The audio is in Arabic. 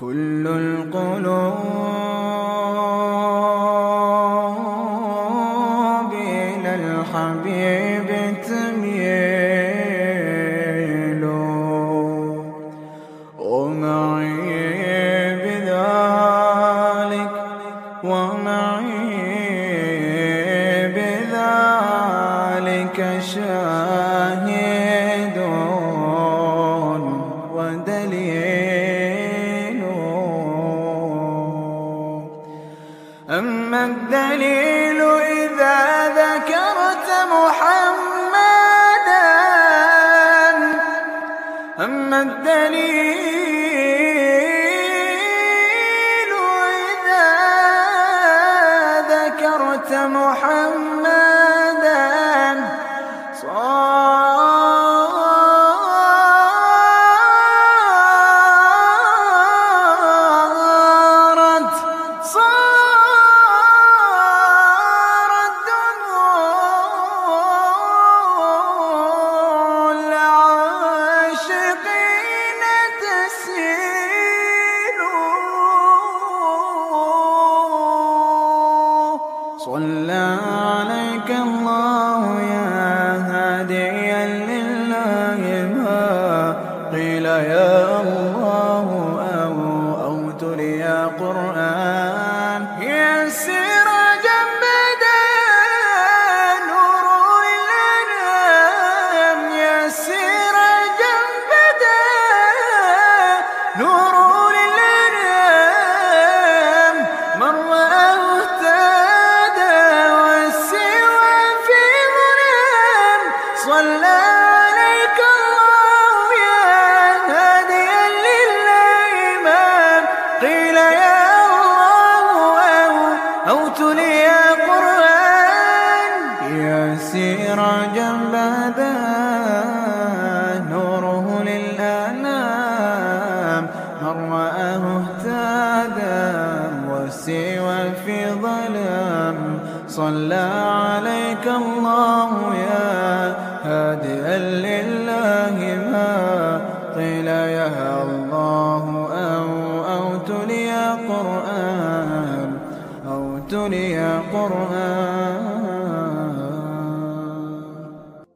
كل القلوب إلى الحبيب تميل. ومعي بذلك ومعي بذلك شاهد الدليل إذا ذكرت محمدا. أما الدليل إذا ذكرت محمدا صارت صلى عليك الله يا هاديا لله ما قيل يا الله. في ظلام. صلى عليك الله يا هاديا لله ما قيل يا الله أو أو تلي قرآن أو تلي قرآن